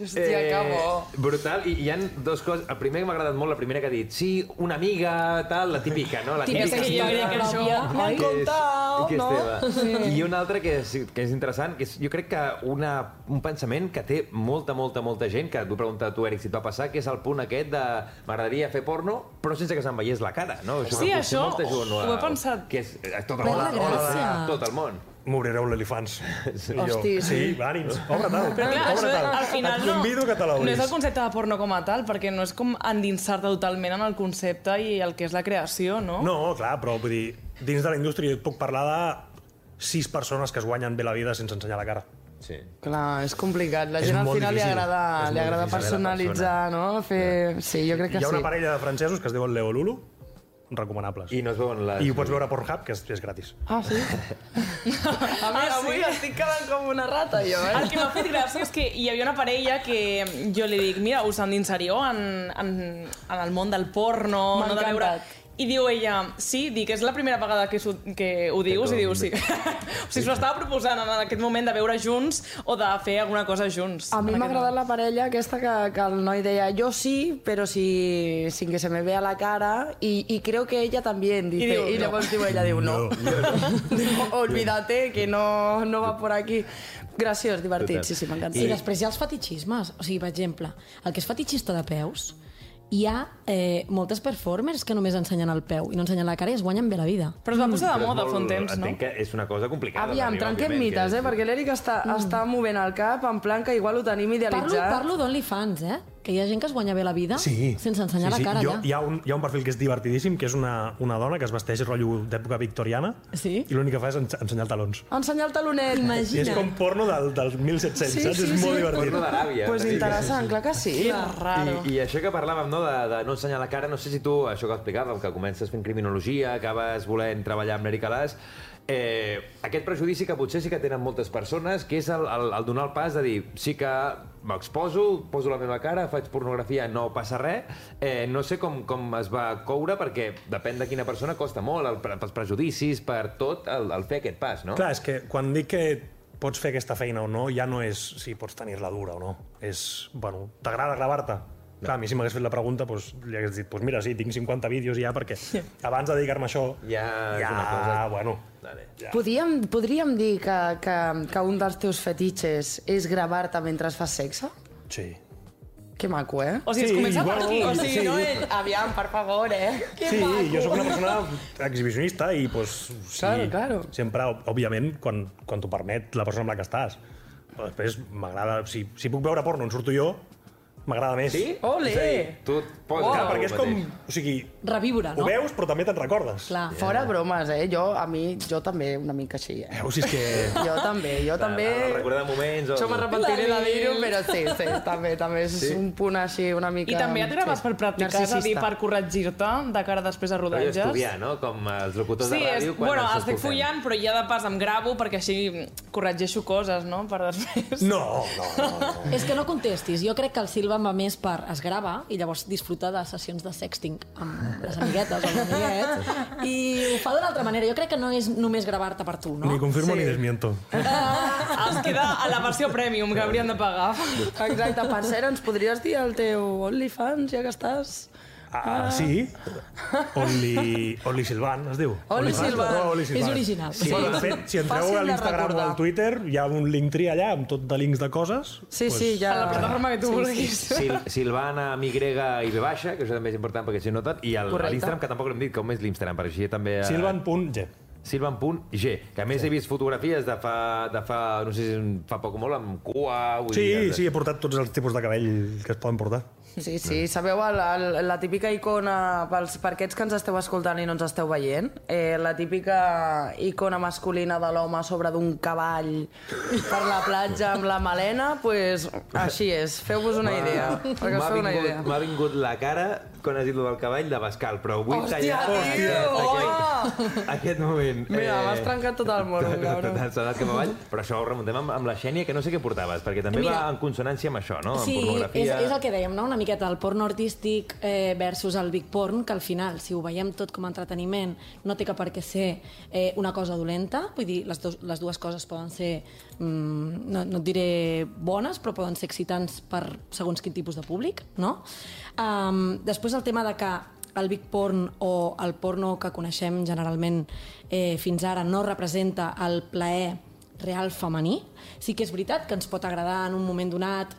Hòstia, que bo. brutal, i hi han dos coses. El primer que m'ha agradat molt, la primera que ha dit, sí, una amiga, tal, la típica, no? La Típica típica història que això- que M'han contat, que és no? teva. Sí. I una altra que és, que és interessant, que és, jo crec que una, un pensament que té molta, molta, molta gent, que et vull preguntar a tu, Eric, si et va passar, que és el punt aquest de m'agradaria fer porno, però sense que se'm veiés la cara, no? Sí, això molta gent ho he pensat. Que és a tot el món. tot el món. M'obrireu l'elefants. Jo, Hosti, sí. Sí, ànims, obre tal, Però clar, això obre tal. al final Et no, convido que te no és l'obris. el concepte de porno com a tal, perquè no és com endinsar-te totalment en el concepte i el que és la creació, no? No, clar, però vull dir, dins de la indústria et puc parlar de sis persones que es guanyen bé la vida sense ensenyar la cara. Sí. Clar, és complicat. La És gent al final li difícil. agrada, És li agrada personalitzar, no? Fer... Sí, jo crec que Hi ha sí. una parella de francesos que es diuen Leo Lulu, recomanables. I no es veuen les... I ho pots veure a Pornhub, que és, és gratis. Ah, sí? <laughs> A mi, avui estic quedant com una rata, jo, eh? El que m'ha fet gràcia és que hi havia una parella que jo li dic, mira, us endinsaríeu en, en, en el món del porno, M'ha no de veure... I diu ella, sí, dic, és la primera vegada que, su- que ho dius, i diu, sí. <laughs> o sigui, s'ho estava proposant en aquest moment de veure junts o de fer alguna cosa junts. A mi m'ha agradat la parella aquesta que, que el noi deia yo sí, pero si, sin que se me vea la cara y, y creo que ella también, dice. Y digo, y no. llavors diu ella, diu, no. Diu, <laughs> Olvídate, que no, no va por aquí. Graciós, divertit, sí, sí, m'encanta. I després hi ha els fetichismes. O sigui, per exemple, el que és fetichista de peus, hi ha eh, moltes performers que només ensenyen el peu i no ensenyen la cara i es guanyen bé la vida. Però es va posar de moda fa un temps, no? Entenc que és una cosa complicada. Aviam, trenquem mites, eh? Perquè l'Eric està, mm. està movent el cap en plan que igual ho tenim Parlo, idealitzat. parlo d'OnlyFans, eh? Que hi ha gent que es guanya bé la vida Sí. sense ensenyar sí, sí. la cara jo, allà. hi, ha un, hi ha un perfil que és divertidíssim, que és una, una dona que es vesteix rotllo d'època victoriana Sí? i l'únic que fa és ens- ensenyar el talons. Ensenyar el talonet. I és com porno del, dels 1700, Sí, saps? sí, és molt sí. divertit. Porno d'Aràbia. Pues una mica. interessant, clar que sí. Raro. I, I això que parlàvem, no, de, de no ensenyar la cara, no sé si tu, això que explicàvem, que comences fent criminologia, acabes volent treballar amb l'Eric Alàs, eh, aquest prejudici que potser sí que tenen moltes persones, que és el, el, el donar el pas de dir, sí que m'exposo, poso la meva cara, faig pornografia, no passa res, eh, no sé com, com es va coure, perquè depèn de quina persona costa molt, el, pels prejudicis, per tot, el, el fer aquest pas, no? Clar, és que quan dic que pots fer aquesta feina o no, ja no és si pots tenir-la dura o no. És, bueno, t'agrada gravar-te? Clar, a mi si m'hagués fet la pregunta, doncs, li hagués dit, doncs mira, sí, tinc 50 vídeos ja, perquè abans de dedicar-me a això, Ja és ja, una cosa... bueno, Vale. ja. Podríem, podríem dir que, que, que un dels teus fetitxes és gravar-te mentre fas sexe? Sí. Que maco, eh? O sigui, es Sí, comença per bueno, aquí. O sigui, sí. no ell... Aviam, per favor, eh? Que Sí, maco. jo sóc una persona exhibicionista i pues, sí, Claro, claro. sempre, òbviament, quan, quan t'ho permet la persona amb la que estàs. Però després m'agrada... Si, si puc veure porno on surto jo, m'agrada més. Sí? Ole! És a dir, tu et poses Clar, perquè és com... O sigui, Reviure, ho no? veus, però també te'n recordes. Clar. Fora bromes, eh? Jo, a mi, jo també una mica així, eh? Veus, si és que... <laughs> Jo també, jo també... Recordar moments... O... Això m'arrepentiré de dir-ho, però sí, sí, també, també és Sí? un punt així una mica... I també et graves per practicar, és a dir, per corregir-te de cara després de Rotllo rodatges. estudiar, no? Com els locutors Sí, de ràdio quan bueno, ens estic follant, però ja de pas em gravo perquè així corregeixo coses, no?, per després. No, no, no. no. És que no contestis. Jo crec que el Silva va més per es grava i llavors disfrutar de sessions de sexting amb les amiguetes o els amiguets i ho fa d'una altra manera. Jo crec que no és només gravar-te per tu, no? Ni confirmo Sí. ni desmiento. Ah, es queda a la versió premium que hauríem de pagar. Exacte, per cert, ens podries dir el teu OnlyFans, ja que estàs... Ah, sí? Only, Only Silvan, es diu. Only Silvan. no, Only Silvan. És original. Sí, Sí. de fet, si entreu Fàcil a l'Instagram o al Twitter, hi ha un Linktree allà amb tot de links de coses. Sí, sí, ja... A la plataforma que tu vulguis. Sil Silvana amb Y i B baixa, que això també és important perquè si no tot, i el- l'Instagram, que tampoc l'hem dit, com és l'Instagram, perquè així també... eh, Silvan.g. Silvan.g, que a més he vist fotografies de fa, de fa, no sé si fa poc o molt, amb cua... Vull Sí, dir, sí, he portat tots els tipus de cabell que es poden portar. Sí, sí, sabeu el, el, la típica icona, pels, per aquests que ens esteu escoltant i no ens esteu veient, eh, la típica icona masculina de l'home sobre d'un cavall per la platja amb la melena, pues, així és, feu-vos una idea, perquè us feu una vingut, idea. m'ha vingut la cara quan has dit lo del cavall de Bascal, però vull Hòstia, tallar tio! aquest, aquest moment. Mira, m'has trencat tot el moro, cabrón. S'ha anat cap avall, però això ho remuntem amb, amb la Xènia, que no sé què portaves, perquè també Mira. va en consonància amb això, no? Sí, amb és, pornografia... és el que dèiem, no? una miqueta el porno artístic eh, versus el big porn, que al final, si ho veiem tot com a entreteniment, no té que per què ser eh, una cosa dolenta, vull dir, les, dos, les dues coses poden ser, mm, no, no et diré bones, però poden ser excitants per segons quin tipus de públic, no? Um, després el tema de que el big porn o el porno que coneixem generalment eh, fins ara no representa el plaer real femení. Sí que és veritat que ens pot agradar en un moment donat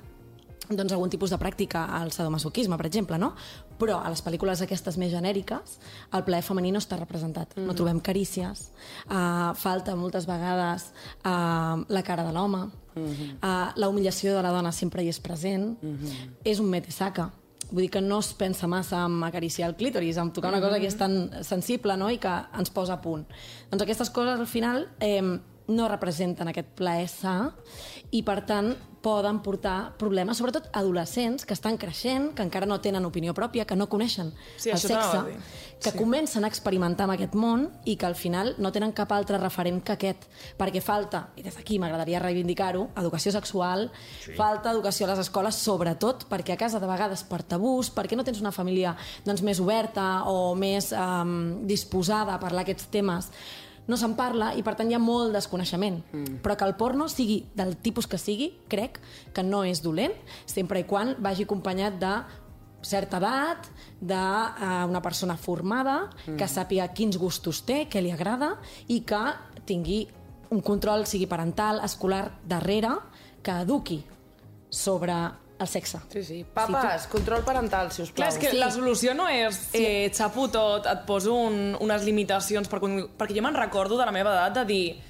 doncs, algun tipus de pràctica al sadomasoquisme, per exemple, no? Però a les pel·lícules aquestes més genèriques el plaer femení no està representat. Mm. No trobem carícies, uh, falta moltes vegades uh, la cara de l'home, mm -hmm. uh, la humillació de la dona sempre hi és present, mm -hmm. és un metesaca, Vull dir que no es pensa massa en acariciar el clítoris, en tocar una cosa que és tan sensible no? i que ens posa a punt. Doncs aquestes coses, al final, eh, no representen aquest plaer sa i, per tant, poden portar problemes, sobretot adolescents que estan creixent, que encara no tenen opinió pròpia, que no coneixen Sí, el sexe, que Sí. comencen a experimentar amb aquest món i que al final no tenen cap altre referent que aquest, perquè falta, i des d'aquí m'agradaria reivindicar-ho, educació sexual, sí. falta educació a les escoles, sobretot perquè a casa de vegades per tabús, perquè no tens una família doncs, més oberta o més um, disposada a parlar aquests temes, no se'n parla i per tant hi ha molt desconeixement. Mm. Però que el porno sigui del tipus que sigui, crec que no és dolent, sempre i quan vagi acompanyat de certa edat, d'una persona formada, mm. que sàpiga quins gustos té, què li agrada i que tingui un control, sigui parental, escolar, darrere, que eduqui sobre el sexe. Sí, sí. Papes, control parental, si us plau. Clar, és que Sí. la solució no és eh, xapo tot, et poso un, unes limitacions, per, perquè jo me'n recordo de la meva edat de dir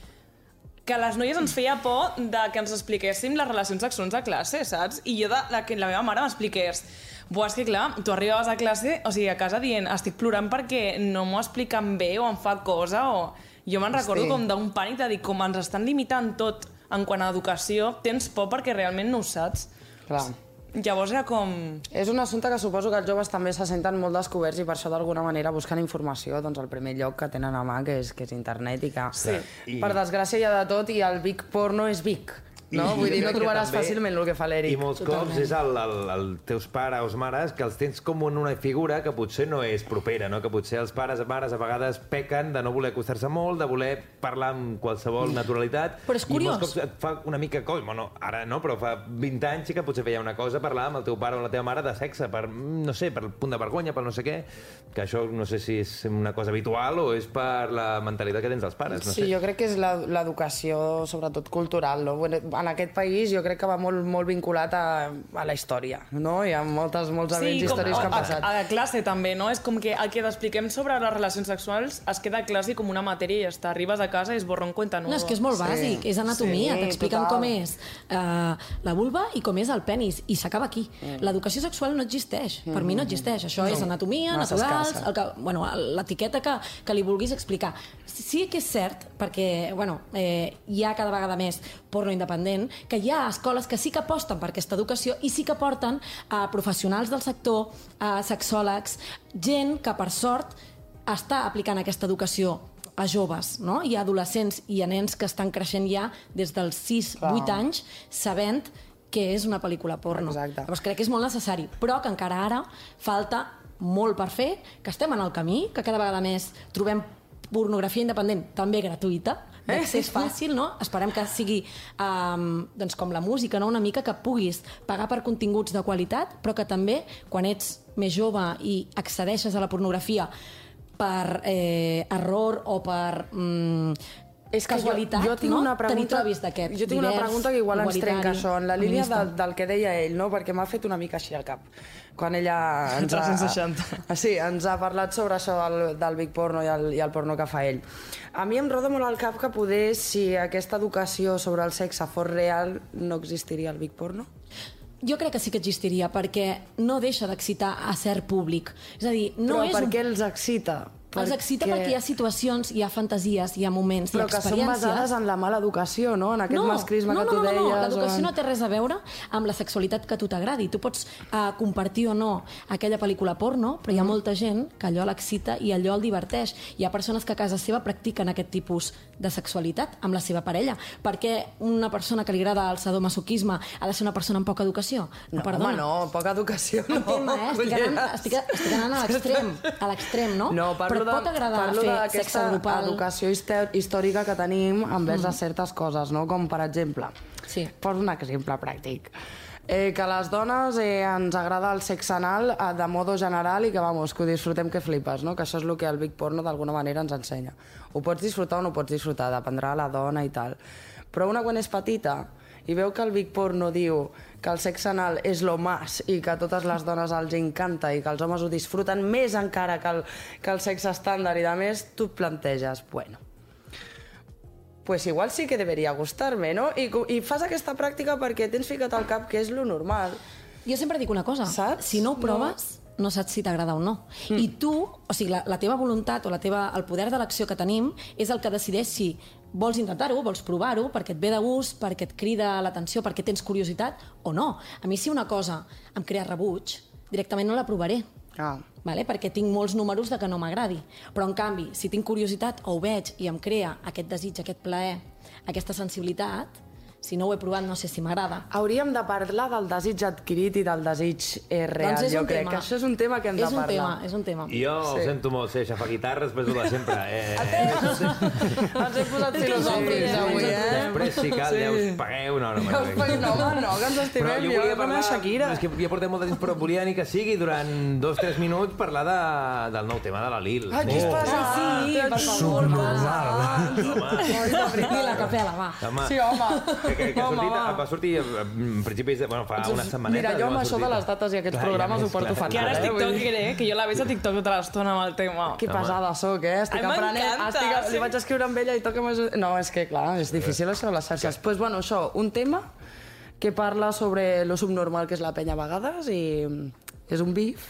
que a les noies ens feia por de que ens expliquéssim les relacions sexuals a classe, saps? I jo, de, de que la meva mare m'expliqués Buah, és que clar, tu arribaves a classe, o sigui, a casa dient, estic plorant perquè no m'ho expliquen bé o em fa cosa, o... Jo me'n recordo com d'un pànic de dir, com ens estan limitant tot en quant a educació, tens por perquè realment no ho saps. Clar. Llavors era com... És un assumpte que suposo que els joves també se senten molt descoberts i per això d'alguna manera busquen informació doncs, al primer lloc que tenen a mà, que és, que és internet i que, Sí. I- per desgràcia, hi ha de tot i el big porno és big. No? I Vull dir, no trobaràs també- fàcilment el que fa l'Eric. I molts cops és el, el, el teus pares o mares que els tens com en una figura que potser no és propera, no? que potser els pares o mares a vegades pequen de no voler acostar-se molt, de voler parlar amb qualsevol naturalitat. Però és I curiós. molts cops et fa una mica cosa, bueno, ara no, però fa 20 anys sí que potser feia una cosa parlar amb el teu pare o la teva mare de sexe, per, no sé, per punt de vergonya, per no sé què, que això no sé si és una cosa habitual o és per la mentalitat que tens dels pares, no Sí, sé. jo crec que és la- l'educació, sobretot cultural. No? Bueno, En aquest país jo crec que va molt, molt vinculat a, a la història, no? Hi ha moltes, molts events històrics que han passat. A, a classe també, no? És com que el que t'expliquem sobre les relacions sexuals es queda a classe com una matèria i ja està. Arribes a casa i és borrón cuenta nueva. No, és que és molt bàsic, és anatomia, Sí, t'expliquen com és uh, la vulva i com és el penis, i s'acaba aquí. Mm. L'educació sexual no existeix, per mi no existeix. Això és anatomia, massa naturals, escassa. el que, bueno, l'etiqueta que, que li vulguis explicar. Sí que és cert, perquè bueno, eh, hi ha cada vegada més porno independent, que hi ha escoles que sí que aposten per aquesta educació i sí que porten a professionals del sector, a sexòlegs, gent que per sort està aplicant aquesta educació a joves, no? i a adolescents i a nens que estan creixent ja des dels 6-8 anys sabent que és una pel·lícula porno. Exacte. Llavors crec que és molt necessari, però que encara ara falta molt per fer, que estem en el camí, que cada vegada més trobem pornografia independent, també gratuïta, d'accés fàcil, no? Esperem que sigui um, doncs com la música, no? una mica que puguis pagar per continguts de qualitat, però que també, quan ets més jove i accedeixes a la pornografia per eh, error o per mm, És que casualitat, jo, jo tinc no? una pregunta, trobis d'aquest jo tinc una divers, pregunta que igual ens trenca això, en la línia del, del que deia ell, no? perquè m'ha fet una mica així al cap. Quan ella ens ha, 360. Ah, sí, ens ha parlat sobre això del, del big porno i el, i el porno que fa ell. A mi em roda molt al cap que poder, si aquesta educació sobre el sexe fos real, no existiria el big porno? Jo crec que sí que existiria, perquè no deixa d'excitar a cert públic. És a dir, no Però és per un... què els excita? Els excita perquè hi ha situacions, hi ha fantasies, hi ha moments, Però hi ha que són experiències... basades en la mala educació, no? En aquest masclisme no, que tu no, no, deies. No, l'educació o en- no té res a veure amb la sexualitat que a tu t'agradi. Tu pots uh, compartir o no aquella pel·lícula porno, però hi ha Mm. molta gent que allò l'excita i allò el diverteix. Hi ha persones que a casa seva practiquen aquest tipus de sexualitat amb la seva parella. Per què una persona que li agrada el sadomasoquisme ha de ser una persona amb poca educació? No, home, no, poca educació no. Entén-me, eh? Estic anant, estic, estic anant a l'extrem, a l'extrem, no? No, parlo Però et pot agradar parlo fer sexe grupal. educació històrica que tenim envers mm. certes coses, no? Com, per exemple, Sí. poso un exemple pràctic. Eh, que a les dones eh, ens agrada el sexe anal eh, de modo general i que, vamos, que ho disfrutem que flipes, no? Que això és el que el Big Porno d'alguna manera ens ensenya. Ho pots disfrutar o no ho pots disfrutar, dependrà de la dona i tal. Però una quan és petita i veu que el Big Porno diu que el sexe anal és lo más i que a totes les dones els encanta i que els homes ho disfruten més encara que el, que el sexe estàndard i de més, tu et planteges, bueno, pues igual sí que deberia gustar-me, no? I, I fas aquesta pràctica perquè tens ficat al cap que és lo normal. Jo sempre dic una cosa, Saps? si no ho proves, no, no saps si t'agrada o no. Mm. I tu, o sigui, la, la teva voluntat o la teva, el poder de l'acció que tenim és el que decideix si vols intentar-ho, vols provar-ho, perquè et ve de gust, perquè et crida l'atenció, perquè tens curiositat o no. A mi si una cosa em crea rebuig, directament no la provaré. Ah. Vale? perquè tinc molts números de que no m'agradi. Però, en canvi, si tinc curiositat o ho veig i em crea aquest desig, aquest plaer, aquesta sensibilitat, si no ho he provat no sé si m'agrada. Hauríem de parlar del desig adquirit i del desig eh, real, Doncs és jo un crec tema. que això és un tema que hem és de un parlar. tema, és un tema. Jo sí. Sí. sento molt ser xafaguitarres, però és el de sempre. Eh, <laughs> Ens hem posat filosòfics avui, eh? Després, si cal, Sí. ja us pagueu. No, no, Ja us pagueu, no, home, no, que ens estimem, Però jo jo volia parlar... la Shakira. És que ja portem molt de temps, però volia ni que sigui durant dos o tres minuts parlar de, del nou tema de la Lil. Ai, què has passat? sí, Té per favor, Subnormal. Home, Ni la capela, va. home. Sí, home. Que, que, que Home, sortit, va. va sortir en principis de... Bueno, fa una setmaneta. Mira, jo amb això de les dates i aquests programes ho porto fatal. Que ara és eh? Tiktoker, eh? Que jo la veig a TikTok tota l'estona amb el tema. Que pesada sóc, eh? Estic Ai, aprenent... Estic, sí. li vaig escriure amb ella i toca... No, és que, clar, és difícil això de les xarxes. Doncs, pues, bueno, això, un tema que parla sobre lo subnormal que és la penya a vegades i és un bif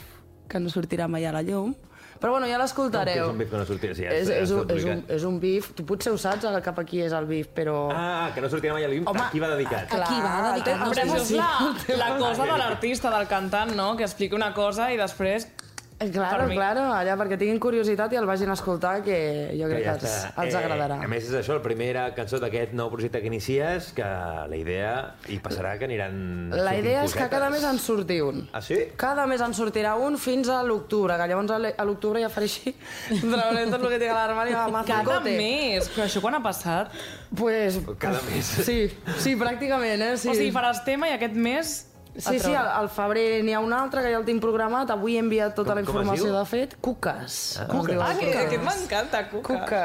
que no sortirà mai a la llum. Però bueno, ja l'escoltareu. és un bif que no sortirà, sí, ja és, és, un, és, un, és un bif, tu potser ho saps el cap aquí és el bif, però... Ah, que no sortirà mai a l'IM. Home, A qui va dedicat? clar, Aquí va dedicat. el sí. la, la cosa de l'artista, del cantant, no? Que explica una cosa i després... Eh, Claro, per mi. Claro, allà perquè tinguin curiositat i el vagin a escoltar, que jo crec que, els, els agradarà. Eh, a més, és això, la primera cançó d'aquest nou projecte que inicies, que la idea hi passarà que aniran... La idea és que cada mes en surti un. Ah, sí? Cada mes en sortirà un fins a l'octubre, que llavors a l'octubre ja faré així, <laughs> trauré tot el que tinc a l'armari a Cada mazacote. mes! Però això quan ha passat? Pues, Cada mes. sí, sí, pràcticament, eh? Sí. O sigui, faràs tema i aquest mes... Sí, sí, al, al febrer n'hi ha un altre que ja el tinc programat. Avui he enviat tota Com- la informació de fet. Cuques. Ah, Com es diu? Ah, que, Cuques. aquest m'encanta, Cuques. Cuca,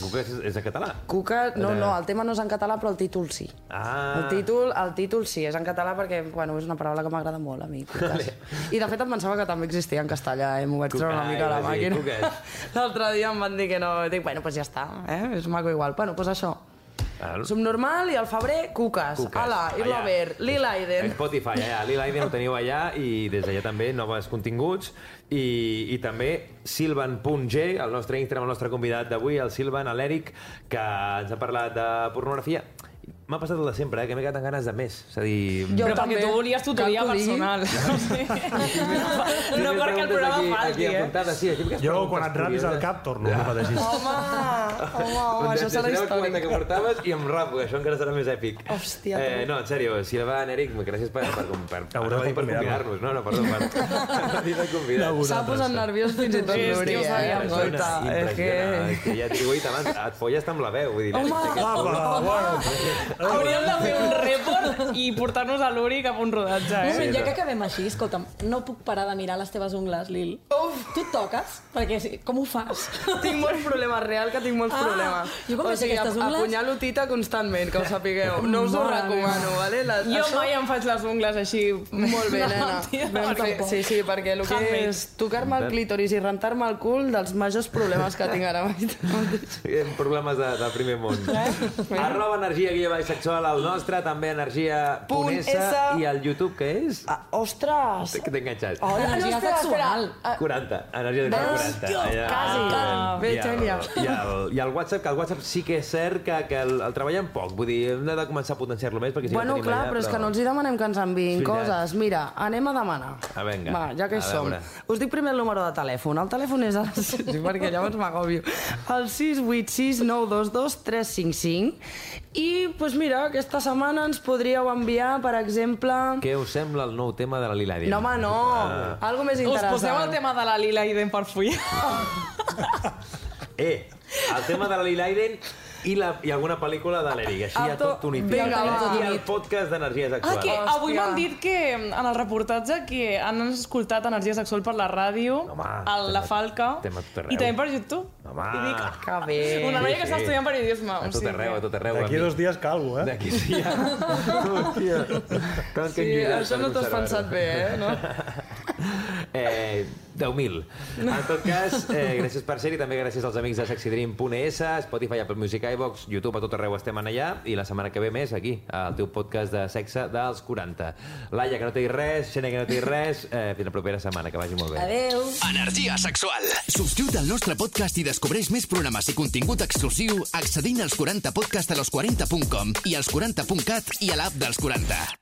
Cuca és, és en català? Cuca, no, Era- no, el tema no és en català, però el títol sí. Ah. El títol, el títol sí, és en català perquè, bueno, és una paraula que m'agrada molt a mi, cuques. I de fet em pensava que també existia en castellà, eh? M'ho vaig treure una mica a la màquina. cuques. <laughs> L'altre dia em van dir que no, dic, bueno, pues ja està, eh? És maco igual. Bueno, pues això. Ah, Subnormal i al febrer, cuques. Cuques. Ala, Irla Allà. Ver, Lil Aiden. Spotify, allà. Lil Aiden ho teniu allà i des d'allà també noves continguts i, i també silvan.g, el nostre Instagram, el nostre convidat d'avui, el Silvan, l'Eric, que ens ha parlat de pornografia. M'ha passat el de sempre, eh, que m'he quedat amb ganes de més. És a dir... Jo Però també. perquè tu volies tutoria personal. <laughs> no perquè el programa aquí, faci, aquí eh? apuntades, sí, aquí quedes Jo, quan et rapis al cap, torno, no pateixis. Home, home, home, això serà la cubeta que històric. portaves i em rapo, que això encara serà més èpic. Hòstia, eh. No, en sèrio, Silvan, Eric, gràcies per, per, per, per, no, dir per convidar-nos. No, no, perdó, per, per. <laughs> S'ha posat nerviós fins i tot Sí, és que eh? ja t'ho he dit abans, et folles amb la veu, vull dir... Home, bueno. Hauríem de fer un report i portar-nos a l'Uri cap a un rodatge, Un eh? moment, ja que acabem així, escolta'm, no puc parar de mirar les teves ungles, Lil. Uf. Tu et toques? Perquè sí, com ho fas? tinc molts problemes, real que tinc molts Ah, problemes. jo com o sigui, aquestes ungles- apunyalo tita constantment, que ho sapigueu. No us ho Mare recomano, vale? La, Jo això- mai em faig les ungles així... Molt bé, <laughs> nena. tia, tampoc. Sí, sí, perquè el que Handmade. és tocar-me el clítoris i rentar-me el cul dels majors problemes que tinc ara problemes de, del primer món. Arroba energia guia bisexual al <gasps> nostre, també energia Punt S, S. i el YouTube, què és? Ah, ostres! Que t'he enganxat. Oh, Energia sexual. Ah, 40, energia sexual Veus? 40. Allà. Quasi. Ah, Bé, i el, gènia. i, el, I el WhatsApp, que el WhatsApp sí que és cert que, que el, el treballem poc. Vull dir, hem de començar a potenciar-lo més perquè sí Bueno, que el tenim clar, allà, però és que no els hi demanem que ens enviïn veritat. coses. Mira, anem a demanar. Ah, vinga. Va, ja que A hi som. veure. Us dic primer el número de telèfon. El telèfon és el... Sí, perquè llavors m'agobio. El 686 922 355 i, doncs mira, aquesta setmana ens podríeu enviar, per exemple... Què us sembla el nou tema de la Lila Dien? No, home, no. Ah. Algo més Us interessant. poseu el tema de la Lila Iden per follar. Eh, el tema de la Lila Aiden i, la, i alguna pel·lícula de l'Eric. Així ja Alto- tot unit. Vinga, va. I el podcast d'energia Ah, sexual. que avui m'han dit que en el reportatge que han escoltat Energia Sexual per la ràdio, Home, a la tema- Falca, i també per YouTube. Home, I dic, Que bé. una noia sí, que està sí. estudiant periodisme. a tot arreu, a tot arreu. D'aquí dos dies calvo, eh? D'aquí <laughs> sí, ja. Hòstia. Sí, això no per t'ho has pensat bé, eh? No? <laughs> <laughs> Eh, 10.000. En tot cas, eh, gràcies per ser-hi, també gràcies als amics de sexydream.es, Spotify, Apple Music, iVox, YouTube, a tot arreu estem en allà, i la setmana que ve més aquí, al teu podcast de sexe dels 40. Laia, que no t'hi res, Xena, que no t'hi res, eh, fins la propera setmana, que vagi molt bé. Adeu. Energia sexual. Subscriu't al nostre podcast i descobreix més programes i contingut exclusiu accedint als 40podcast a los40.com i als 40.cat i a l'app dels 40.